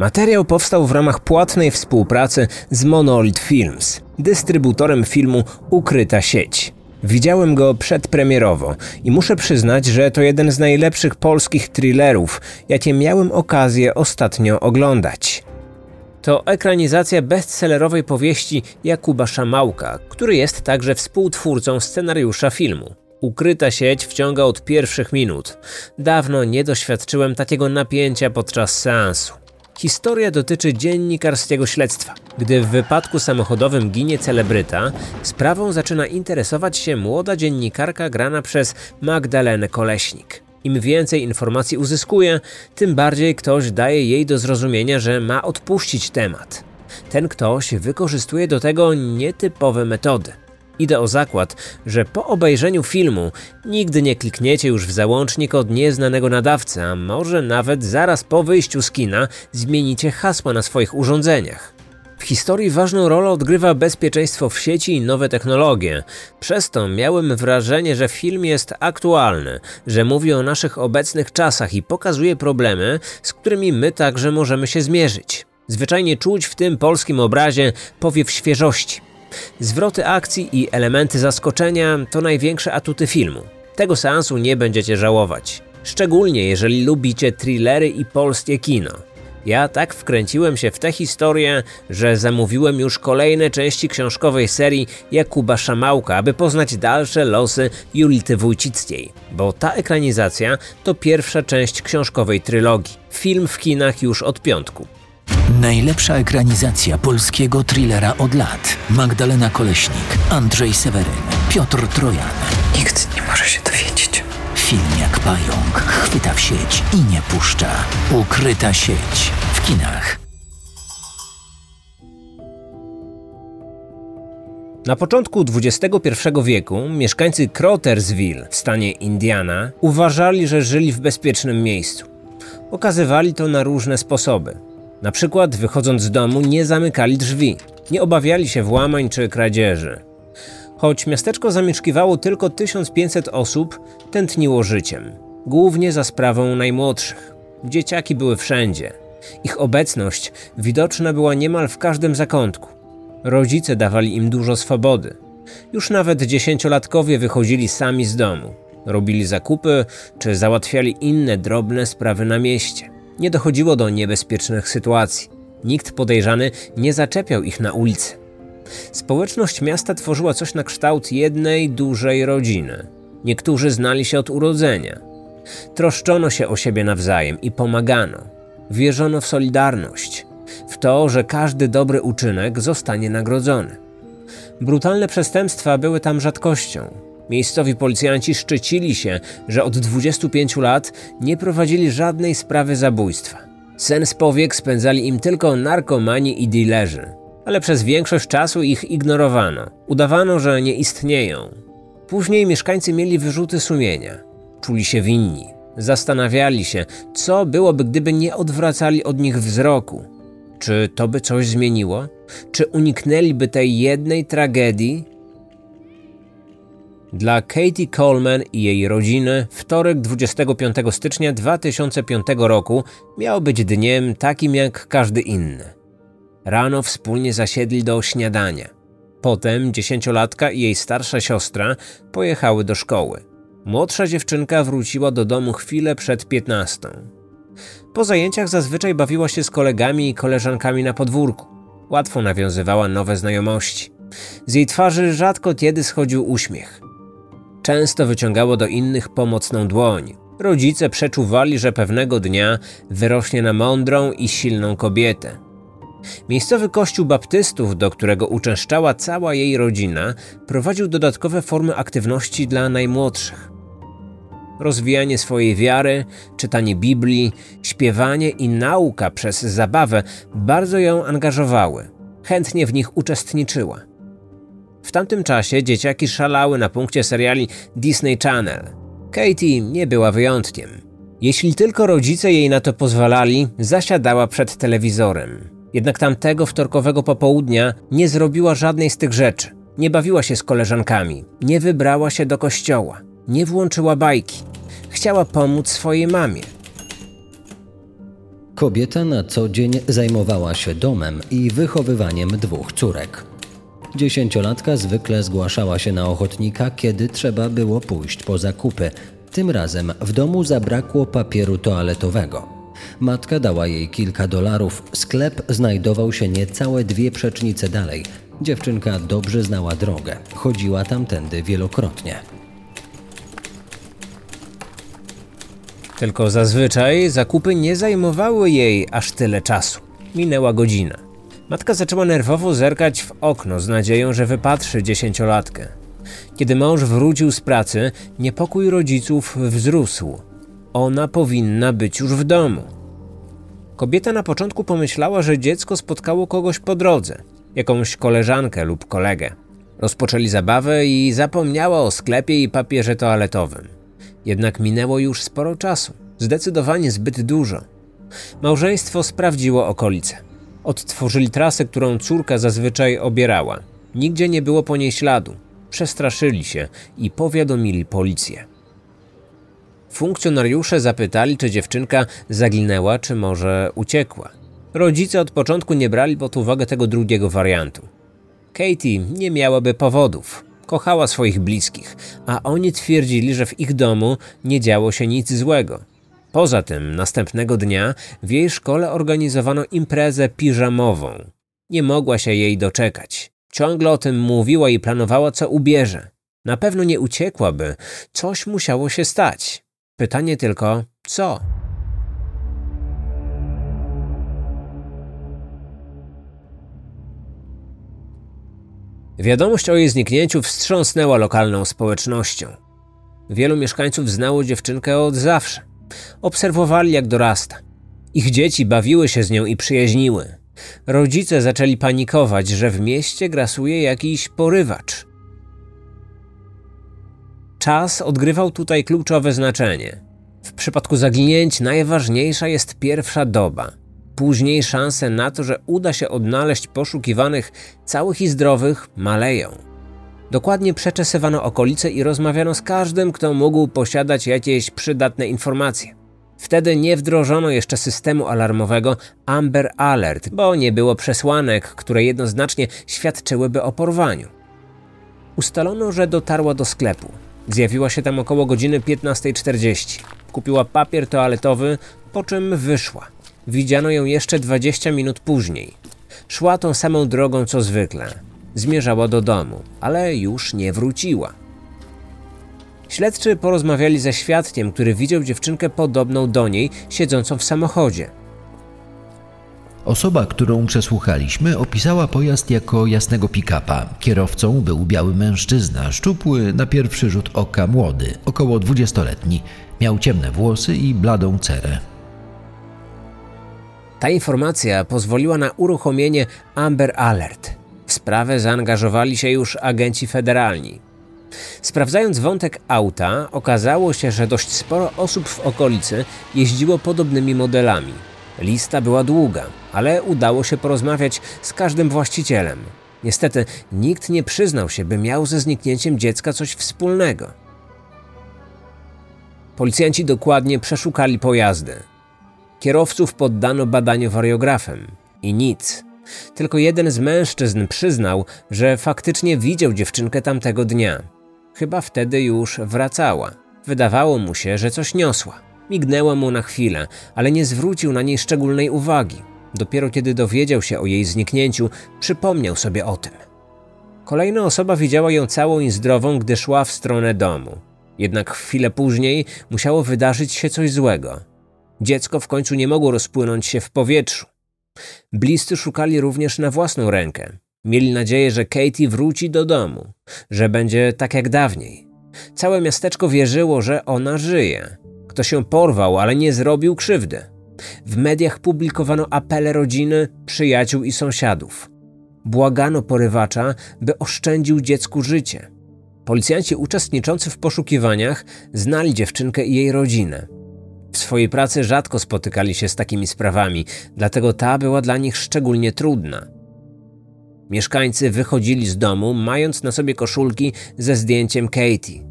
Materiał powstał w ramach płatnej współpracy z Monolith Films, dystrybutorem filmu Ukryta sieć. Widziałem go przedpremierowo i muszę przyznać, że to jeden z najlepszych polskich thrillerów, jakie miałem okazję ostatnio oglądać. To ekranizacja bestsellerowej powieści Jakuba Szamałka, który jest także współtwórcą scenariusza filmu. Ukryta sieć wciąga od pierwszych minut. Dawno nie doświadczyłem takiego napięcia podczas seansu. Historia dotyczy dziennikarskiego śledztwa. Gdy w wypadku samochodowym ginie celebryta, sprawą zaczyna interesować się młoda dziennikarka grana przez Magdalenę Koleśnik. Im więcej informacji uzyskuje, tym bardziej ktoś daje jej do zrozumienia, że ma odpuścić temat. Ten ktoś wykorzystuje do tego nietypowe metody. Idę o zakład, że po obejrzeniu filmu nigdy nie klikniecie już w załącznik od nieznanego nadawcy, a może nawet zaraz po wyjściu z kina zmienicie hasła na swoich urządzeniach. W historii ważną rolę odgrywa bezpieczeństwo w sieci i nowe technologie. Przez to miałem wrażenie, że film jest aktualny, że mówi o naszych obecnych czasach i pokazuje problemy, z którymi my także możemy się zmierzyć. Zwyczajnie czuć w tym polskim obrazie powiew świeżości. Zwroty akcji i elementy zaskoczenia to największe atuty filmu. Tego seansu nie będziecie żałować. Szczególnie jeżeli lubicie thrillery i polskie kino. Ja tak wkręciłem się w tę historię, że zamówiłem już kolejne części książkowej serii Jakuba Szamałka, aby poznać dalsze losy Julity Wójcickiej, bo ta ekranizacja to pierwsza część książkowej trylogii. Film w kinach już od piątku. Najlepsza ekranizacja polskiego thrillera od lat. Magdalena Koleśnik, Andrzej Seweryn, Piotr Trojan. Nikt nie może się dowiedzieć. Film jak pająk chwyta w sieć i nie puszcza. Ukryta sieć w kinach. Na początku XXI wieku mieszkańcy Crotersville w stanie Indiana uważali, że żyli w bezpiecznym miejscu. Okazywali to na różne sposoby. Na przykład wychodząc z domu nie zamykali drzwi, nie obawiali się włamań czy kradzieży. Choć miasteczko zamieszkiwało tylko 1500 osób, tętniło życiem, głównie za sprawą najmłodszych. Dzieciaki były wszędzie. Ich obecność widoczna była niemal w każdym zakątku. Rodzice dawali im dużo swobody. Już nawet dziesięciolatkowie wychodzili sami z domu, robili zakupy czy załatwiali inne drobne sprawy na mieście. Nie dochodziło do niebezpiecznych sytuacji. Nikt podejrzany nie zaczepiał ich na ulicy. Społeczność miasta tworzyła coś na kształt jednej dużej rodziny. Niektórzy znali się od urodzenia. Troszczono się o siebie nawzajem i pomagano. Wierzono w solidarność, w to, że każdy dobry uczynek zostanie nagrodzony. Brutalne przestępstwa były tam rzadkością. Miejscowi policjanci szczycili się, że od 25 lat nie prowadzili żadnej sprawy zabójstwa. Sen z powiek spędzali im tylko narkomani i dealerzy, ale przez większość czasu ich ignorowano. Udawano, że nie istnieją. Później mieszkańcy mieli wyrzuty sumienia. Czuli się winni. Zastanawiali się, co byłoby, gdyby nie odwracali od nich wzroku. Czy to by coś zmieniło? Czy uniknęliby tej jednej tragedii, dla Katie Coleman i jej rodziny wtorek 25 stycznia 2005 roku miał być dniem takim jak każdy inny. Rano wspólnie zasiedli do śniadania. Potem dziesięciolatka i jej starsza siostra pojechały do szkoły. Młodsza dziewczynka wróciła do domu chwilę przed 15. Po zajęciach zazwyczaj bawiła się z kolegami i koleżankami na podwórku. Łatwo nawiązywała nowe znajomości. Z jej twarzy rzadko kiedy schodził uśmiech. Często wyciągało do innych pomocną dłoń. Rodzice przeczuwali, że pewnego dnia wyrośnie na mądrą i silną kobietę. Miejscowy kościół baptystów, do którego uczęszczała cała jej rodzina, prowadził dodatkowe formy aktywności dla najmłodszych. Rozwijanie swojej wiary, czytanie Biblii, śpiewanie i nauka przez zabawę bardzo ją angażowały. Chętnie w nich uczestniczyła. W tamtym czasie dzieciaki szalały na punkcie seriali Disney Channel. Katie nie była wyjątkiem. Jeśli tylko rodzice jej na to pozwalali, zasiadała przed telewizorem. Jednak tamtego wtorkowego popołudnia nie zrobiła żadnej z tych rzeczy. Nie bawiła się z koleżankami, nie wybrała się do kościoła, nie włączyła bajki. Chciała pomóc swojej mamie. Kobieta na co dzień zajmowała się domem i wychowywaniem dwóch córek. Dziesięciolatka zwykle zgłaszała się na ochotnika, kiedy trzeba było pójść po zakupy. Tym razem w domu zabrakło papieru toaletowego. Matka dała jej kilka dolarów. Sklep znajdował się niecałe dwie przecznice dalej. Dziewczynka dobrze znała drogę. Chodziła tamtędy wielokrotnie. Tylko zazwyczaj zakupy nie zajmowały jej aż tyle czasu. Minęła godzina. Matka zaczęła nerwowo zerkać w okno z nadzieją, że wypatrzy dziesięciolatkę. Kiedy mąż wrócił z pracy, niepokój rodziców wzrósł. Ona powinna być już w domu. Kobieta na początku pomyślała, że dziecko spotkało kogoś po drodze, jakąś koleżankę lub kolegę. Rozpoczęli zabawę i zapomniała o sklepie i papierze toaletowym. Jednak minęło już sporo czasu, zdecydowanie zbyt dużo. Małżeństwo sprawdziło okolice. Odtworzyli trasę, którą córka zazwyczaj obierała. Nigdzie nie było po niej śladu. Przestraszyli się i powiadomili policję. Funkcjonariusze zapytali, czy dziewczynka zaginęła, czy może uciekła. Rodzice od początku nie brali pod uwagę tego drugiego wariantu. Katie nie miałaby powodów. Kochała swoich bliskich, a oni twierdzili, że w ich domu nie działo się nic złego. Poza tym, następnego dnia w jej szkole organizowano imprezę piżamową. Nie mogła się jej doczekać. Ciągle o tym mówiła i planowała, co ubierze. Na pewno nie uciekłaby. Coś musiało się stać. Pytanie tylko, co? Wiadomość o jej zniknięciu wstrząsnęła lokalną społecznością. Wielu mieszkańców znało dziewczynkę od zawsze. Obserwowali, jak dorasta. Ich dzieci bawiły się z nią i przyjaźniły. Rodzice zaczęli panikować, że w mieście grasuje jakiś porywacz. Czas odgrywał tutaj kluczowe znaczenie. W przypadku zaginięć najważniejsza jest pierwsza doba. Później szanse na to, że uda się odnaleźć poszukiwanych całych i zdrowych maleją. Dokładnie przeczesywano okolice i rozmawiano z każdym, kto mógł posiadać jakieś przydatne informacje. Wtedy nie wdrożono jeszcze systemu alarmowego Amber Alert, bo nie było przesłanek, które jednoznacznie świadczyłyby o porwaniu. Ustalono, że dotarła do sklepu. Zjawiła się tam około godziny 15.40. Kupiła papier toaletowy, po czym wyszła. Widziano ją jeszcze 20 minut później. Szła tą samą drogą co zwykle. Zmierzała do domu, ale już nie wróciła. Śledczy porozmawiali ze świadkiem, który widział dziewczynkę podobną do niej, siedzącą w samochodzie. Osoba, którą przesłuchaliśmy, opisała pojazd jako jasnego pick-upa. Kierowcą był biały mężczyzna, szczupły, na pierwszy rzut oka młody, około dwudziestoletni. Miał ciemne włosy i bladą cerę. Ta informacja pozwoliła na uruchomienie Amber Alert. Sprawę zaangażowali się już agenci federalni. Sprawdzając wątek auta, okazało się, że dość sporo osób w okolicy jeździło podobnymi modelami. Lista była długa, ale udało się porozmawiać z każdym właścicielem. Niestety nikt nie przyznał się, by miał ze zniknięciem dziecka coś wspólnego. Policjanci dokładnie przeszukali pojazdy. Kierowców poddano badaniu wariografem i nic. Tylko jeden z mężczyzn przyznał, że faktycznie widział dziewczynkę tamtego dnia. Chyba wtedy już wracała. Wydawało mu się, że coś niosła. Mignęła mu na chwilę, ale nie zwrócił na niej szczególnej uwagi. Dopiero kiedy dowiedział się o jej zniknięciu, przypomniał sobie o tym. Kolejna osoba widziała ją całą i zdrową, gdy szła w stronę domu. Jednak chwilę później musiało wydarzyć się coś złego. Dziecko w końcu nie mogło rozpłynąć się w powietrzu. Bliscy szukali również na własną rękę. Mieli nadzieję, że Katie wróci do domu, że będzie tak jak dawniej. Całe miasteczko wierzyło, że ona żyje. Kto się porwał, ale nie zrobił krzywdy. W mediach publikowano apele rodziny, przyjaciół i sąsiadów. Błagano porywacza, by oszczędził dziecku życie. Policjanci uczestniczący w poszukiwaniach znali dziewczynkę i jej rodzinę. W swojej pracy rzadko spotykali się z takimi sprawami, dlatego ta była dla nich szczególnie trudna. Mieszkańcy wychodzili z domu, mając na sobie koszulki ze zdjęciem Katie.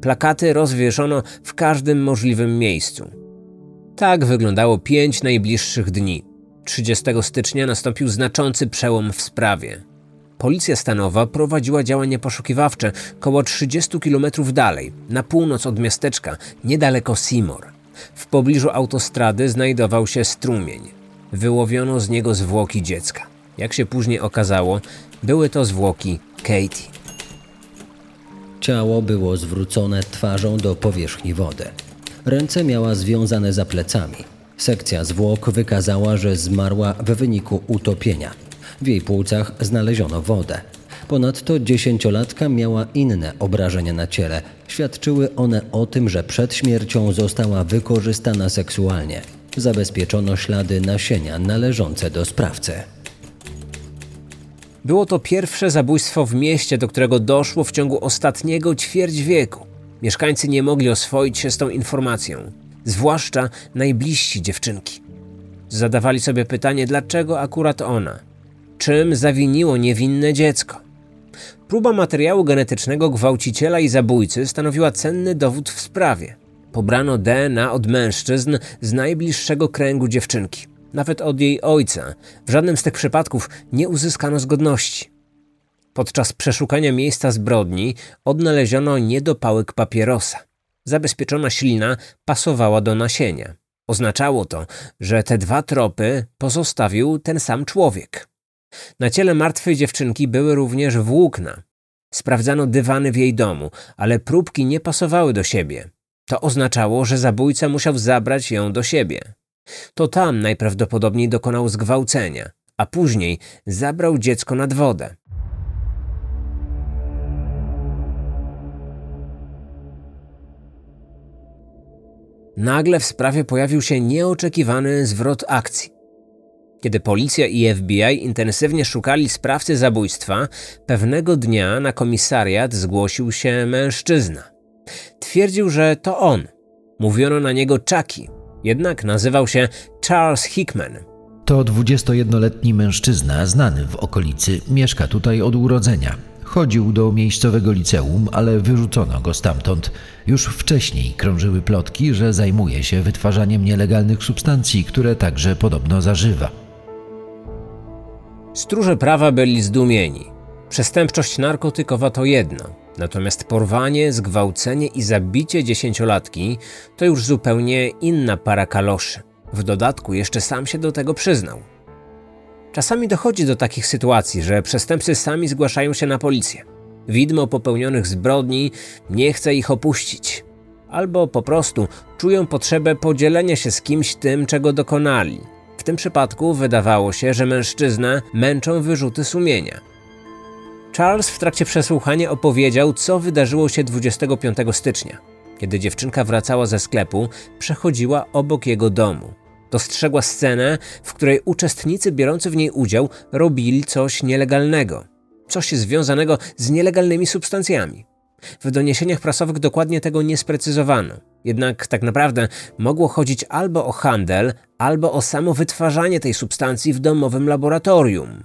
Plakaty rozwieszono w każdym możliwym miejscu. Tak wyglądało pięć najbliższych dni. 30 stycznia nastąpił znaczący przełom w sprawie. Policja stanowa prowadziła działania poszukiwawcze koło 30 km dalej, na północ od miasteczka, niedaleko Seymour. W pobliżu autostrady znajdował się strumień. Wyłowiono z niego zwłoki dziecka. Jak się później okazało, były to zwłoki Katie. Ciało było zwrócone twarzą do powierzchni wody. Ręce miała związane za plecami. Sekcja zwłok wykazała, że zmarła w wyniku utopienia. W jej płucach znaleziono wodę. Ponadto dziesięciolatka miała inne obrażenia na ciele. Świadczyły one o tym, że przed śmiercią została wykorzystana seksualnie. Zabezpieczono ślady nasienia należące do sprawcy. Było to pierwsze zabójstwo w mieście, do którego doszło w ciągu ostatniego ćwierć wieku. Mieszkańcy nie mogli oswoić się z tą informacją, zwłaszcza najbliżsi dziewczynki. Zadawali sobie pytanie, dlaczego akurat ona? Czym zawiniło niewinne dziecko? Próba materiału genetycznego gwałciciela i zabójcy stanowiła cenny dowód w sprawie. Pobrano DNA od mężczyzn z najbliższego kręgu dziewczynki, nawet od jej ojca. W żadnym z tych przypadków nie uzyskano zgodności. Podczas przeszukania miejsca zbrodni odnaleziono niedopałek papierosa. Zabezpieczona ślina pasowała do nasienia. Oznaczało to, że te dwa tropy pozostawił ten sam człowiek. Na ciele martwej dziewczynki były również włókna. Sprawdzano dywany w jej domu, ale próbki nie pasowały do siebie. To oznaczało, że zabójca musiał zabrać ją do siebie. To tam najprawdopodobniej dokonał zgwałcenia, a później zabrał dziecko nad wodę. Nagle w sprawie pojawił się nieoczekiwany zwrot akcji. Kiedy policja i FBI intensywnie szukali sprawcy zabójstwa, pewnego dnia na komisariat zgłosił się mężczyzna. Twierdził, że to on. Mówiono na niego Chucky, jednak nazywał się Charles Hickman. To 21-letni mężczyzna znany w okolicy, mieszka tutaj od urodzenia. Chodził do miejscowego liceum, ale wyrzucono go stamtąd. Już wcześniej krążyły plotki, że zajmuje się wytwarzaniem nielegalnych substancji, które także podobno zażywa. Stróże prawa byli zdumieni. Przestępczość narkotykowa to jedno, natomiast porwanie, zgwałcenie i zabicie dziesięciolatki to już zupełnie inna para kaloszy. W dodatku jeszcze sam się do tego przyznał. Czasami dochodzi do takich sytuacji, że przestępcy sami zgłaszają się na policję. Widmo popełnionych zbrodni nie chce ich opuścić, albo po prostu czują potrzebę podzielenia się z kimś tym, czego dokonali. W tym przypadku wydawało się, że mężczyznę męczą wyrzuty sumienia. Charles w trakcie przesłuchania opowiedział, co wydarzyło się 25 stycznia. Kiedy dziewczynka wracała ze sklepu, przechodziła obok jego domu. Dostrzegła scenę, w której uczestnicy biorący w niej udział robili coś nielegalnego, coś związanego z nielegalnymi substancjami. W doniesieniach prasowych dokładnie tego nie sprecyzowano. Jednak tak naprawdę mogło chodzić albo o handel, albo o samo wytwarzanie tej substancji w domowym laboratorium.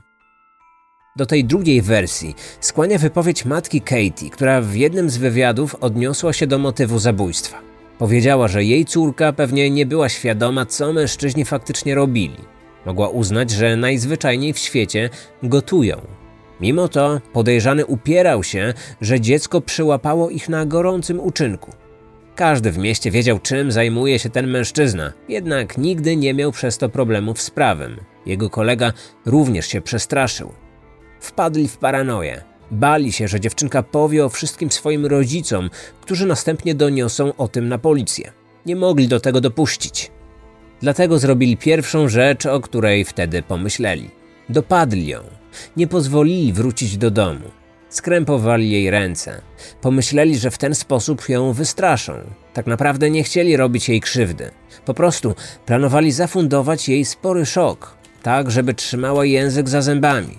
Do tej drugiej wersji skłania wypowiedź matki Katie, która w jednym z wywiadów odniosła się do motywu zabójstwa. Powiedziała, że jej córka pewnie nie była świadoma, co mężczyźni faktycznie robili. Mogła uznać, że najzwyczajniej w świecie gotują. Mimo to podejrzany upierał się, że dziecko przyłapało ich na gorącym uczynku. Każdy w mieście wiedział, czym zajmuje się ten mężczyzna, jednak nigdy nie miał przez to problemów z prawem. Jego kolega również się przestraszył. Wpadli w paranoję. Bali się, że dziewczynka powie o wszystkim swoim rodzicom, którzy następnie doniosą o tym na policję. Nie mogli do tego dopuścić. Dlatego zrobili pierwszą rzecz, o której wtedy pomyśleli. Dopadli ją. Nie pozwolili wrócić do domu. Skrępowali jej ręce. Pomyśleli, że w ten sposób ją wystraszą. Tak naprawdę nie chcieli robić jej krzywdy. Po prostu planowali zafundować jej spory szok, tak żeby trzymała język za zębami.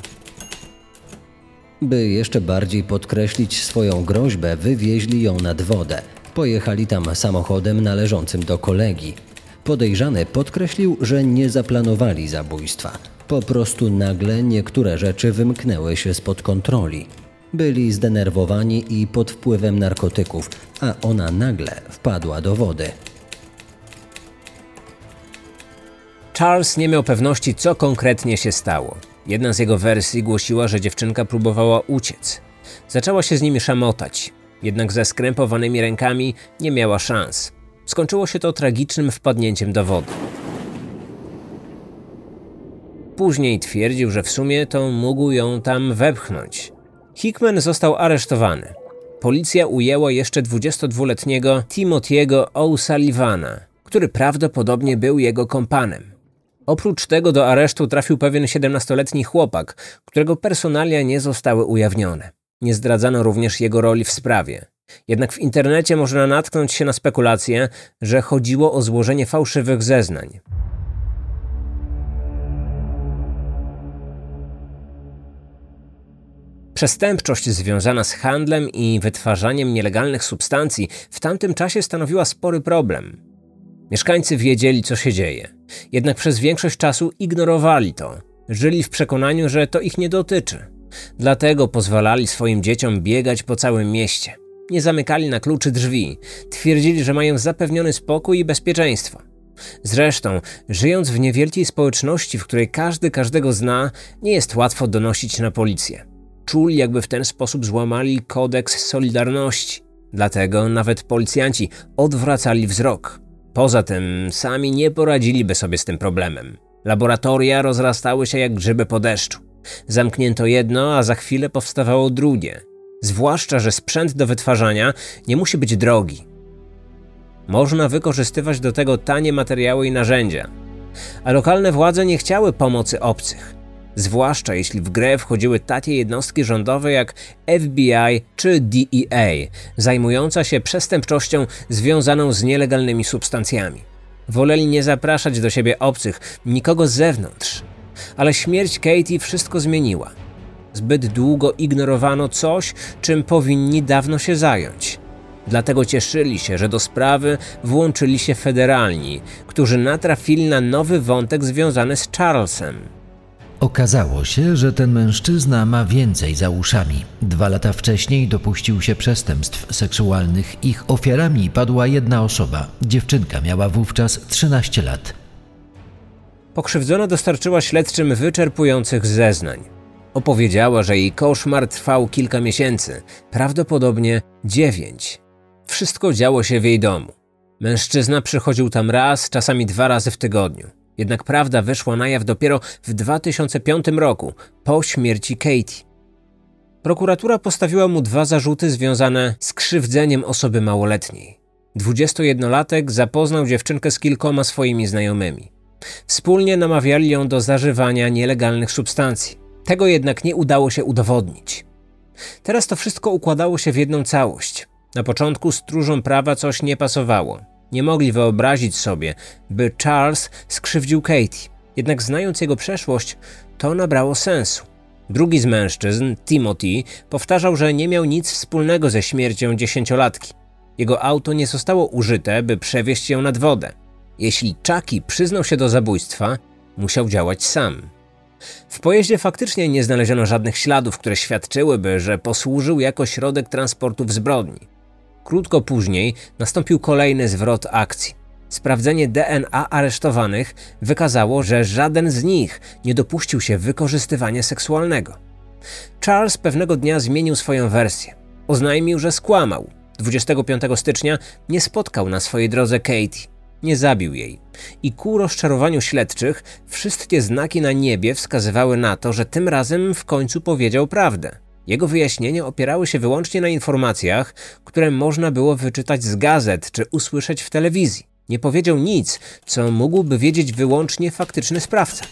By jeszcze bardziej podkreślić swoją groźbę, wywieźli ją nad wodę. Pojechali tam samochodem należącym do kolegi. Podejrzany podkreślił, że nie zaplanowali zabójstwa. Po prostu nagle niektóre rzeczy wymknęły się spod kontroli. Byli zdenerwowani i pod wpływem narkotyków, a ona nagle wpadła do wody. Charles nie miał pewności, co konkretnie się stało. Jedna z jego wersji głosiła, że dziewczynka próbowała uciec. Zaczęła się z nimi szamotać, jednak ze skrępowanymi rękami nie miała szans. Skończyło się to tragicznym wpadnięciem do wody. Później twierdził, że w sumie to mógł ją tam wepchnąć. Hickman został aresztowany. Policja ujęła jeszcze 22-letniego Timothy'ego O'Sullivana, który prawdopodobnie był jego kompanem. Oprócz tego do aresztu trafił pewien 17-letni chłopak, którego personalia nie zostały ujawnione. Nie zdradzano również jego roli w sprawie. Jednak w internecie można natknąć się na spekulację, że chodziło o złożenie fałszywych zeznań. Przestępczość związana z handlem i wytwarzaniem nielegalnych substancji w tamtym czasie stanowiła spory problem. Mieszkańcy wiedzieli, co się dzieje, jednak przez większość czasu ignorowali to. Żyli w przekonaniu, że to ich nie dotyczy. Dlatego pozwalali swoim dzieciom biegać po całym mieście. Nie zamykali na kluczy drzwi, twierdzili, że mają zapewniony spokój i bezpieczeństwo. Zresztą, żyjąc w niewielkiej społeczności, w której każdy każdego zna, nie jest łatwo donosić na policję. Czuli, jakby w ten sposób złamali kodeks solidarności. Dlatego nawet policjanci odwracali wzrok. Poza tym, sami nie poradziliby sobie z tym problemem. Laboratoria rozrastały się jak grzyby po deszczu. Zamknięto jedno, a za chwilę powstawało drugie. Zwłaszcza, że sprzęt do wytwarzania nie musi być drogi. Można wykorzystywać do tego tanie materiały i narzędzia. A lokalne władze nie chciały pomocy obcych zwłaszcza jeśli w grę wchodziły takie jednostki rządowe jak FBI czy DEA, zajmująca się przestępczością związaną z nielegalnymi substancjami. Woleli nie zapraszać do siebie obcych, nikogo z zewnątrz. Ale śmierć Katie wszystko zmieniła. Zbyt długo ignorowano coś, czym powinni dawno się zająć. Dlatego cieszyli się, że do sprawy włączyli się federalni, którzy natrafili na nowy wątek związany z Charlesem. Okazało się, że ten mężczyzna ma więcej za uszami. Dwa lata wcześniej dopuścił się przestępstw seksualnych. Ich ofiarami padła jedna osoba. Dziewczynka miała wówczas 13 lat. Pokrzywdzona dostarczyła śledczym wyczerpujących zeznań. Opowiedziała, że jej koszmar trwał kilka miesięcy, prawdopodobnie dziewięć. Wszystko działo się w jej domu. Mężczyzna przychodził tam raz, czasami dwa razy w tygodniu. Jednak prawda wyszła na jaw dopiero w 2005 roku, po śmierci Katie. Prokuratura postawiła mu dwa zarzuty związane z krzywdzeniem osoby małoletniej. 21-latek zapoznał dziewczynkę z kilkoma swoimi znajomymi. Wspólnie namawiali ją do zażywania nielegalnych substancji. Tego jednak nie udało się udowodnić. Teraz to wszystko układało się w jedną całość. Na początku stróżom prawa coś nie pasowało. Nie mogli wyobrazić sobie, by Charles skrzywdził Katie. Jednak znając jego przeszłość, to nabrało sensu. Drugi z mężczyzn, Timothy, powtarzał, że nie miał nic wspólnego ze śmiercią dziesięciolatki. Jego auto nie zostało użyte, by przewieźć ją nad wodę. Jeśli Chucky przyznał się do zabójstwa, musiał działać sam. W pojeździe faktycznie nie znaleziono żadnych śladów, które świadczyłyby, że posłużył jako środek transportu w zbrodni. Krótko później nastąpił kolejny zwrot akcji. Sprawdzenie DNA aresztowanych wykazało, że żaden z nich nie dopuścił się wykorzystywania seksualnego. Charles pewnego dnia zmienił swoją wersję. Oznajmił, że skłamał. 25 stycznia nie spotkał na swojej drodze Katie. Nie zabił jej. I ku rozczarowaniu śledczych, wszystkie znaki na niebie wskazywały na to, że tym razem w końcu powiedział prawdę. Jego wyjaśnienia opierały się wyłącznie na informacjach, które można było wyczytać z gazet czy usłyszeć w telewizji. Nie powiedział nic, co mógłby wiedzieć wyłącznie faktyczny sprawca.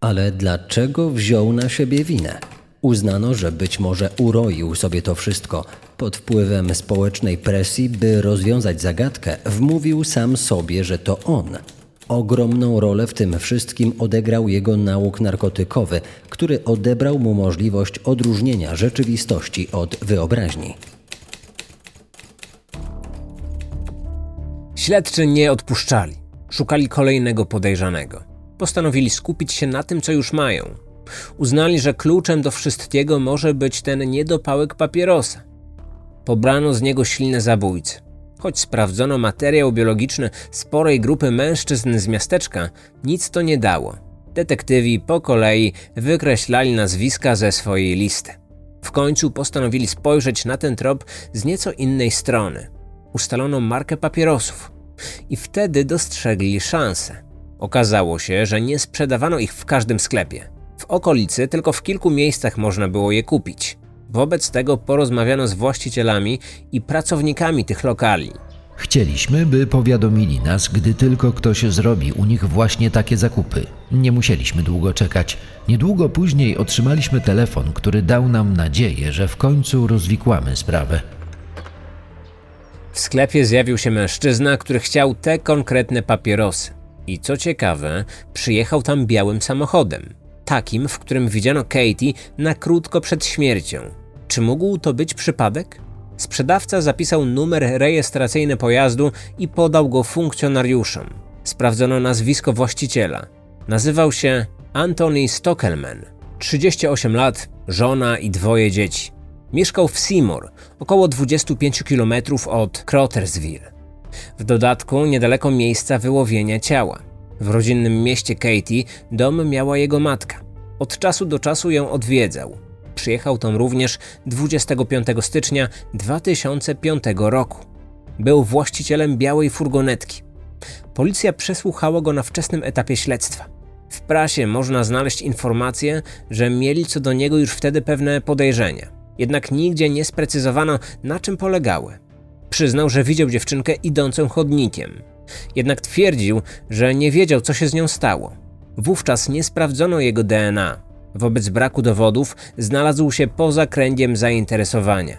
Ale dlaczego wziął na siebie winę? Uznano, że być może uroił sobie to wszystko. Pod wpływem społecznej presji, by rozwiązać zagadkę, wmówił sam sobie, że to on. Ogromną rolę w tym wszystkim odegrał jego nauk narkotykowy, który odebrał mu możliwość odróżnienia rzeczywistości od wyobraźni. Śledczy nie odpuszczali. Szukali kolejnego podejrzanego. Postanowili skupić się na tym, co już mają. Uznali, że kluczem do wszystkiego może być ten niedopałek papierosa. Pobrano z niego silne zabójcy. Choć sprawdzono materiał biologiczny sporej grupy mężczyzn z miasteczka, nic to nie dało. Detektywi po kolei wykreślali nazwiska ze swojej listy. W końcu postanowili spojrzeć na ten trop z nieco innej strony. Ustalono markę papierosów i wtedy dostrzegli szansę. Okazało się, że nie sprzedawano ich w każdym sklepie. W okolicy tylko w kilku miejscach można było je kupić. Wobec tego porozmawiano z właścicielami i pracownikami tych lokali. Chcieliśmy, by powiadomili nas, gdy tylko ktoś zrobi u nich właśnie takie zakupy. Nie musieliśmy długo czekać. Niedługo później otrzymaliśmy telefon, który dał nam nadzieję, że w końcu rozwikłamy sprawę. W sklepie zjawił się mężczyzna, który chciał te konkretne papierosy. I co ciekawe, przyjechał tam białym samochodem. Takim, w którym widziano Katie na krótko przed śmiercią. Czy mógł to być przypadek? Sprzedawca zapisał numer rejestracyjny pojazdu i podał go funkcjonariuszom. Sprawdzono nazwisko właściciela. Nazywał się Anthony Stockelman. 38 lat, żona i dwoje dzieci. Mieszkał w Seymour, około 25 km od Crotersville. W dodatku niedaleko miejsca wyłowienia ciała. W rodzinnym mieście Katie dom miała jego matka. Od czasu do czasu ją odwiedzał. Przyjechał tam również 25 stycznia 2005 roku. Był właścicielem białej furgonetki. Policja przesłuchała go na wczesnym etapie śledztwa. W prasie można znaleźć informacje, że mieli co do niego już wtedy pewne podejrzenia. Jednak nigdzie nie sprecyzowano, na czym polegały. Przyznał, że widział dziewczynkę idącą chodnikiem. Jednak twierdził, że nie wiedział, co się z nią stało. Wówczas nie sprawdzono jego DNA. Wobec braku dowodów znalazł się poza kręgiem zainteresowania.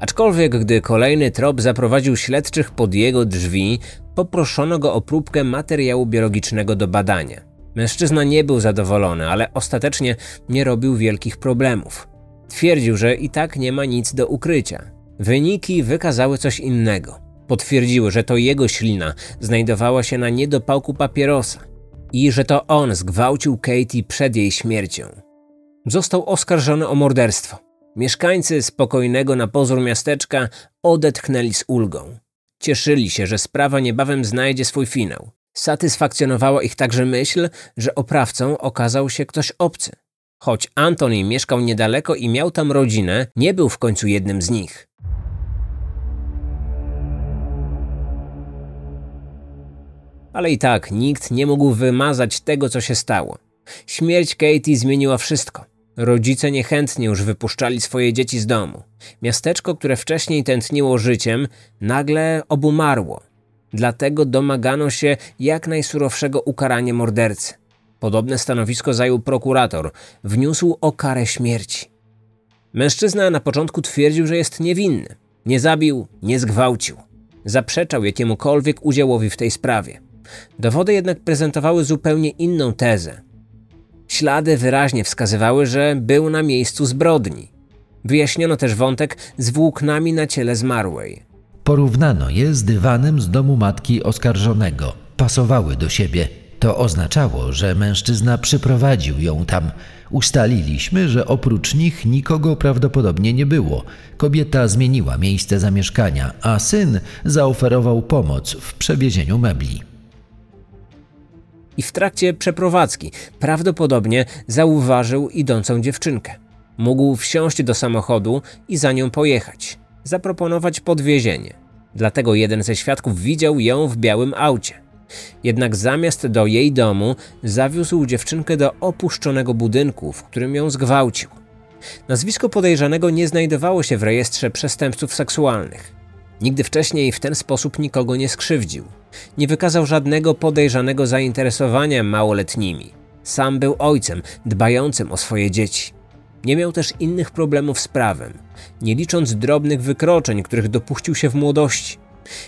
Aczkolwiek, gdy kolejny trop zaprowadził śledczych pod jego drzwi, poproszono go o próbkę materiału biologicznego do badania. Mężczyzna nie był zadowolony, ale ostatecznie nie robił wielkich problemów. Twierdził, że i tak nie ma nic do ukrycia. Wyniki wykazały coś innego. Potwierdziły, że to jego ślina znajdowała się na niedopałku papierosa i że to on zgwałcił Katie przed jej śmiercią. Został oskarżony o morderstwo. Mieszkańcy spokojnego na pozór miasteczka odetchnęli z ulgą. Cieszyli się, że sprawa niebawem znajdzie swój finał. Satysfakcjonowała ich także myśl, że oprawcą okazał się ktoś obcy. Choć Antoni mieszkał niedaleko i miał tam rodzinę, nie był w końcu jednym z nich. Ale i tak nikt nie mógł wymazać tego, co się stało. Śmierć Katie zmieniła wszystko. Rodzice niechętnie już wypuszczali swoje dzieci z domu. Miasteczko, które wcześniej tętniło życiem, nagle obumarło. Dlatego domagano się jak najsurowszego ukarania mordercy. Podobne stanowisko zajął prokurator. Wniósł o karę śmierci. Mężczyzna na początku twierdził, że jest niewinny. Nie zabił, nie zgwałcił. Zaprzeczał jakiemukolwiek udziałowi w tej sprawie. Dowody jednak prezentowały zupełnie inną tezę. Ślady wyraźnie wskazywały, że był na miejscu zbrodni. Wyjaśniono też wątek z włóknami na ciele zmarłej. Porównano je z dywanem z domu matki oskarżonego. Pasowały do siebie. To oznaczało, że mężczyzna przyprowadził ją tam. Ustaliliśmy, że oprócz nich nikogo prawdopodobnie nie było. Kobieta zmieniła miejsce zamieszkania, a syn zaoferował pomoc w przewiezieniu mebli i w trakcie przeprowadzki prawdopodobnie zauważył idącą dziewczynkę. Mógł wsiąść do samochodu i za nią pojechać, zaproponować podwiezienie. Dlatego jeden ze świadków widział ją w białym aucie. Jednak zamiast do jej domu zawiózł dziewczynkę do opuszczonego budynku, w którym ją zgwałcił. Nazwisko podejrzanego nie znajdowało się w rejestrze przestępców seksualnych. Nigdy wcześniej w ten sposób nikogo nie skrzywdził. Nie wykazał żadnego podejrzanego zainteresowania małoletnimi. Sam był ojcem dbającym o swoje dzieci. Nie miał też innych problemów z prawem, nie licząc drobnych wykroczeń, których dopuścił się w młodości.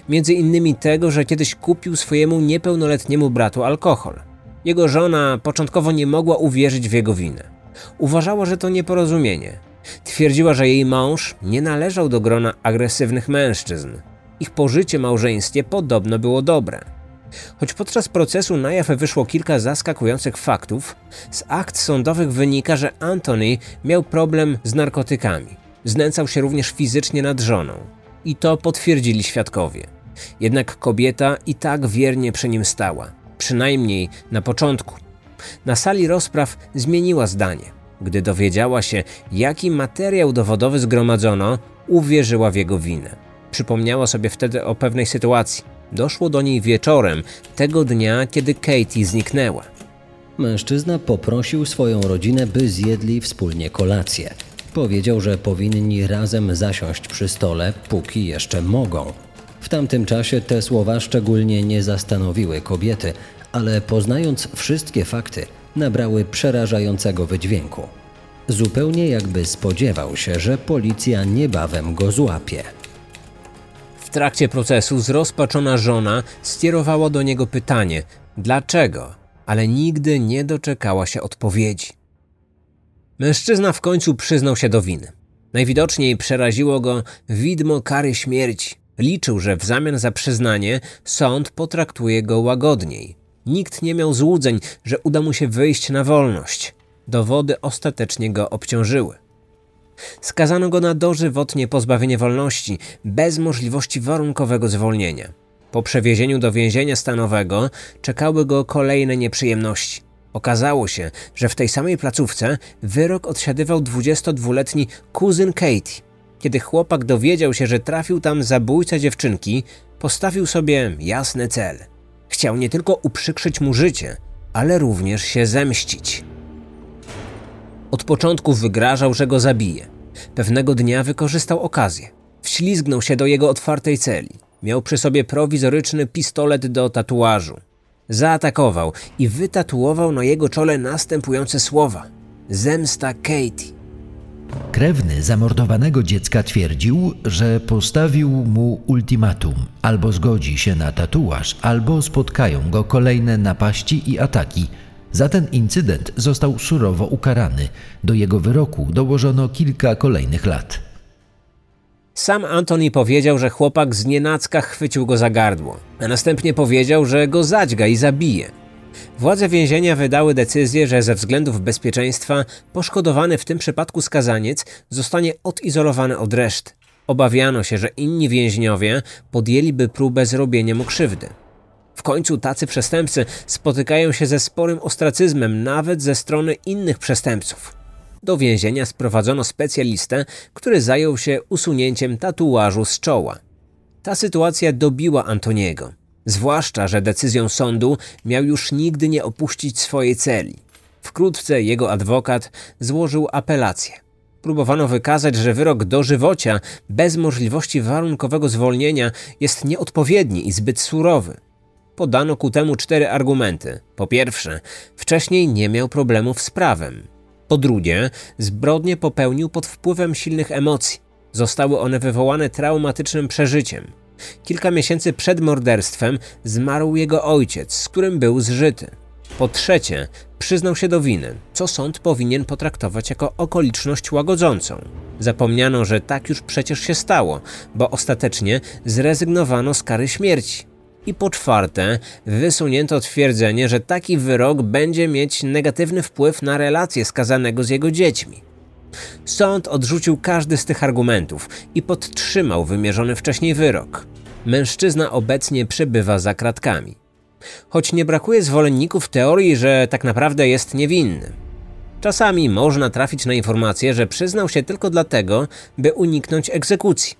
Między innymi tego, że kiedyś kupił swojemu niepełnoletniemu bratu alkohol. Jego żona początkowo nie mogła uwierzyć w jego winę. Uważała, że to nieporozumienie, Twierdziła, że jej mąż nie należał do grona agresywnych mężczyzn. Ich pożycie małżeństwie podobno było dobre. Choć podczas procesu na jaw wyszło kilka zaskakujących faktów, z akt sądowych wynika, że Anthony miał problem z narkotykami. Znęcał się również fizycznie nad żoną. I to potwierdzili świadkowie. Jednak kobieta i tak wiernie przy nim stała, przynajmniej na początku. Na sali rozpraw zmieniła zdanie. Gdy dowiedziała się, jaki materiał dowodowy zgromadzono, uwierzyła w jego winę. Przypomniała sobie wtedy o pewnej sytuacji. Doszło do niej wieczorem, tego dnia, kiedy Katie zniknęła. Mężczyzna poprosił swoją rodzinę, by zjedli wspólnie kolację. Powiedział, że powinni razem zasiąść przy stole, póki jeszcze mogą. W tamtym czasie te słowa szczególnie nie zastanowiły kobiety, ale poznając wszystkie fakty, nabrały przerażającego wydźwięku. Zupełnie jakby spodziewał się, że policja niebawem go złapie. W trakcie procesu zrozpaczona żona skierowała do niego pytanie: dlaczego? Ale nigdy nie doczekała się odpowiedzi. Mężczyzna w końcu przyznał się do winy. Najwidoczniej przeraziło go widmo kary śmierci. Liczył, że w zamian za przyznanie sąd potraktuje go łagodniej. Nikt nie miał złudzeń, że uda mu się wyjść na wolność. Dowody ostatecznie go obciążyły. Skazano go na dożywotnie pozbawienie wolności, bez możliwości warunkowego zwolnienia. Po przewiezieniu do więzienia stanowego czekały go kolejne nieprzyjemności. Okazało się, że w tej samej placówce wyrok odsiadywał 22-letni kuzyn Katie. Kiedy chłopak dowiedział się, że trafił tam zabójca dziewczynki, postawił sobie jasny cel. Chciał nie tylko uprzykrzyć mu życie, ale również się zemścić. Od początku wygrażał, że go zabije. Pewnego dnia wykorzystał okazję. Wślizgnął się do jego otwartej celi. Miał przy sobie prowizoryczny pistolet do tatuażu. Zaatakował i wytatuował na jego czole następujące słowa: Zemsta Katie. Krewny zamordowanego dziecka twierdził, że postawił mu ultimatum: albo zgodzi się na tatuaż, albo spotkają go kolejne napaści i ataki. Za ten incydent został surowo ukarany. Do jego wyroku dołożono kilka kolejnych lat. Sam Antoni powiedział, że chłopak z nienacka chwycił go za gardło, a następnie powiedział, że go zadźga i zabije. Władze więzienia wydały decyzję, że ze względów bezpieczeństwa poszkodowany w tym przypadku skazaniec zostanie odizolowany od reszty. Obawiano się, że inni więźniowie podjęliby próbę zrobienia mu krzywdy. W końcu tacy przestępcy spotykają się ze sporym ostracyzmem nawet ze strony innych przestępców. Do więzienia sprowadzono specjalistę, który zajął się usunięciem tatuażu z czoła. Ta sytuacja dobiła Antoniego, zwłaszcza, że decyzją sądu miał już nigdy nie opuścić swojej celi. Wkrótce jego adwokat złożył apelację. Próbowano wykazać, że wyrok dożywocia bez możliwości warunkowego zwolnienia jest nieodpowiedni i zbyt surowy. Podano ku temu cztery argumenty. Po pierwsze, wcześniej nie miał problemów z prawem. Po drugie, zbrodnie popełnił pod wpływem silnych emocji. Zostały one wywołane traumatycznym przeżyciem. Kilka miesięcy przed morderstwem zmarł jego ojciec, z którym był zżyty. Po trzecie, przyznał się do winy, co sąd powinien potraktować jako okoliczność łagodzącą. Zapomniano, że tak już przecież się stało, bo ostatecznie zrezygnowano z kary śmierci. I po czwarte, wysunięto twierdzenie, że taki wyrok będzie mieć negatywny wpływ na relacje skazanego z jego dziećmi. Sąd odrzucił każdy z tych argumentów i podtrzymał wymierzony wcześniej wyrok. Mężczyzna obecnie przebywa za kratkami. Choć nie brakuje zwolenników teorii, że tak naprawdę jest niewinny. Czasami można trafić na informację, że przyznał się tylko dlatego, by uniknąć egzekucji.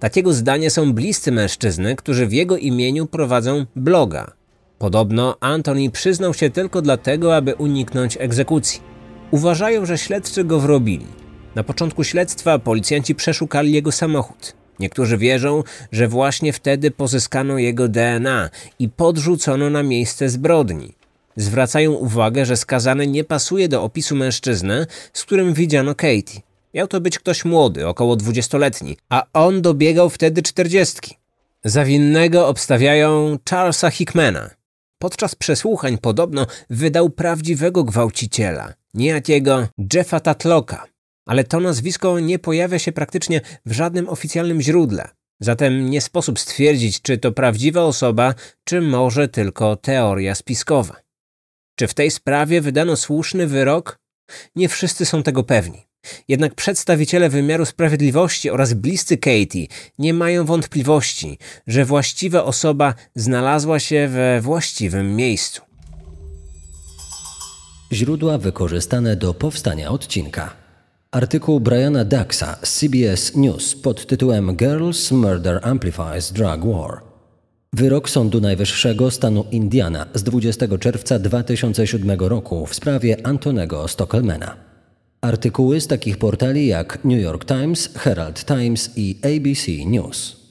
Takiego zdania są bliscy mężczyzny, którzy w jego imieniu prowadzą bloga. Podobno Antoni przyznał się tylko dlatego, aby uniknąć egzekucji. Uważają, że śledczy go wrobili. Na początku śledztwa policjanci przeszukali jego samochód. Niektórzy wierzą, że właśnie wtedy pozyskano jego DNA i podrzucono na miejsce zbrodni. Zwracają uwagę, że skazany nie pasuje do opisu mężczyzny, z którym widziano Katie. Miał to być ktoś młody, około dwudziestoletni, a on dobiegał wtedy czterdziestki. Za winnego obstawiają Charlesa Hickmana. Podczas przesłuchań podobno wydał prawdziwego gwałciciela, niejakiego Jeffa Tatlocka. Ale to nazwisko nie pojawia się praktycznie w żadnym oficjalnym źródle. Zatem nie sposób stwierdzić, czy to prawdziwa osoba, czy może tylko teoria spiskowa. Czy w tej sprawie wydano słuszny wyrok? Nie wszyscy są tego pewni. Jednak przedstawiciele wymiaru sprawiedliwości oraz bliscy Katie nie mają wątpliwości, że właściwa osoba znalazła się we właściwym miejscu. Źródła wykorzystane do powstania odcinka. Artykuł Briana Daxa z CBS News pod tytułem Girls Murder Amplifies Drug War. Wyrok Sądu Najwyższego stanu Indiana z 20 czerwca 2007 roku w sprawie Antonego Stockelmana. Artykuły z takich portali jak New York Times, Herald Times i ABC News.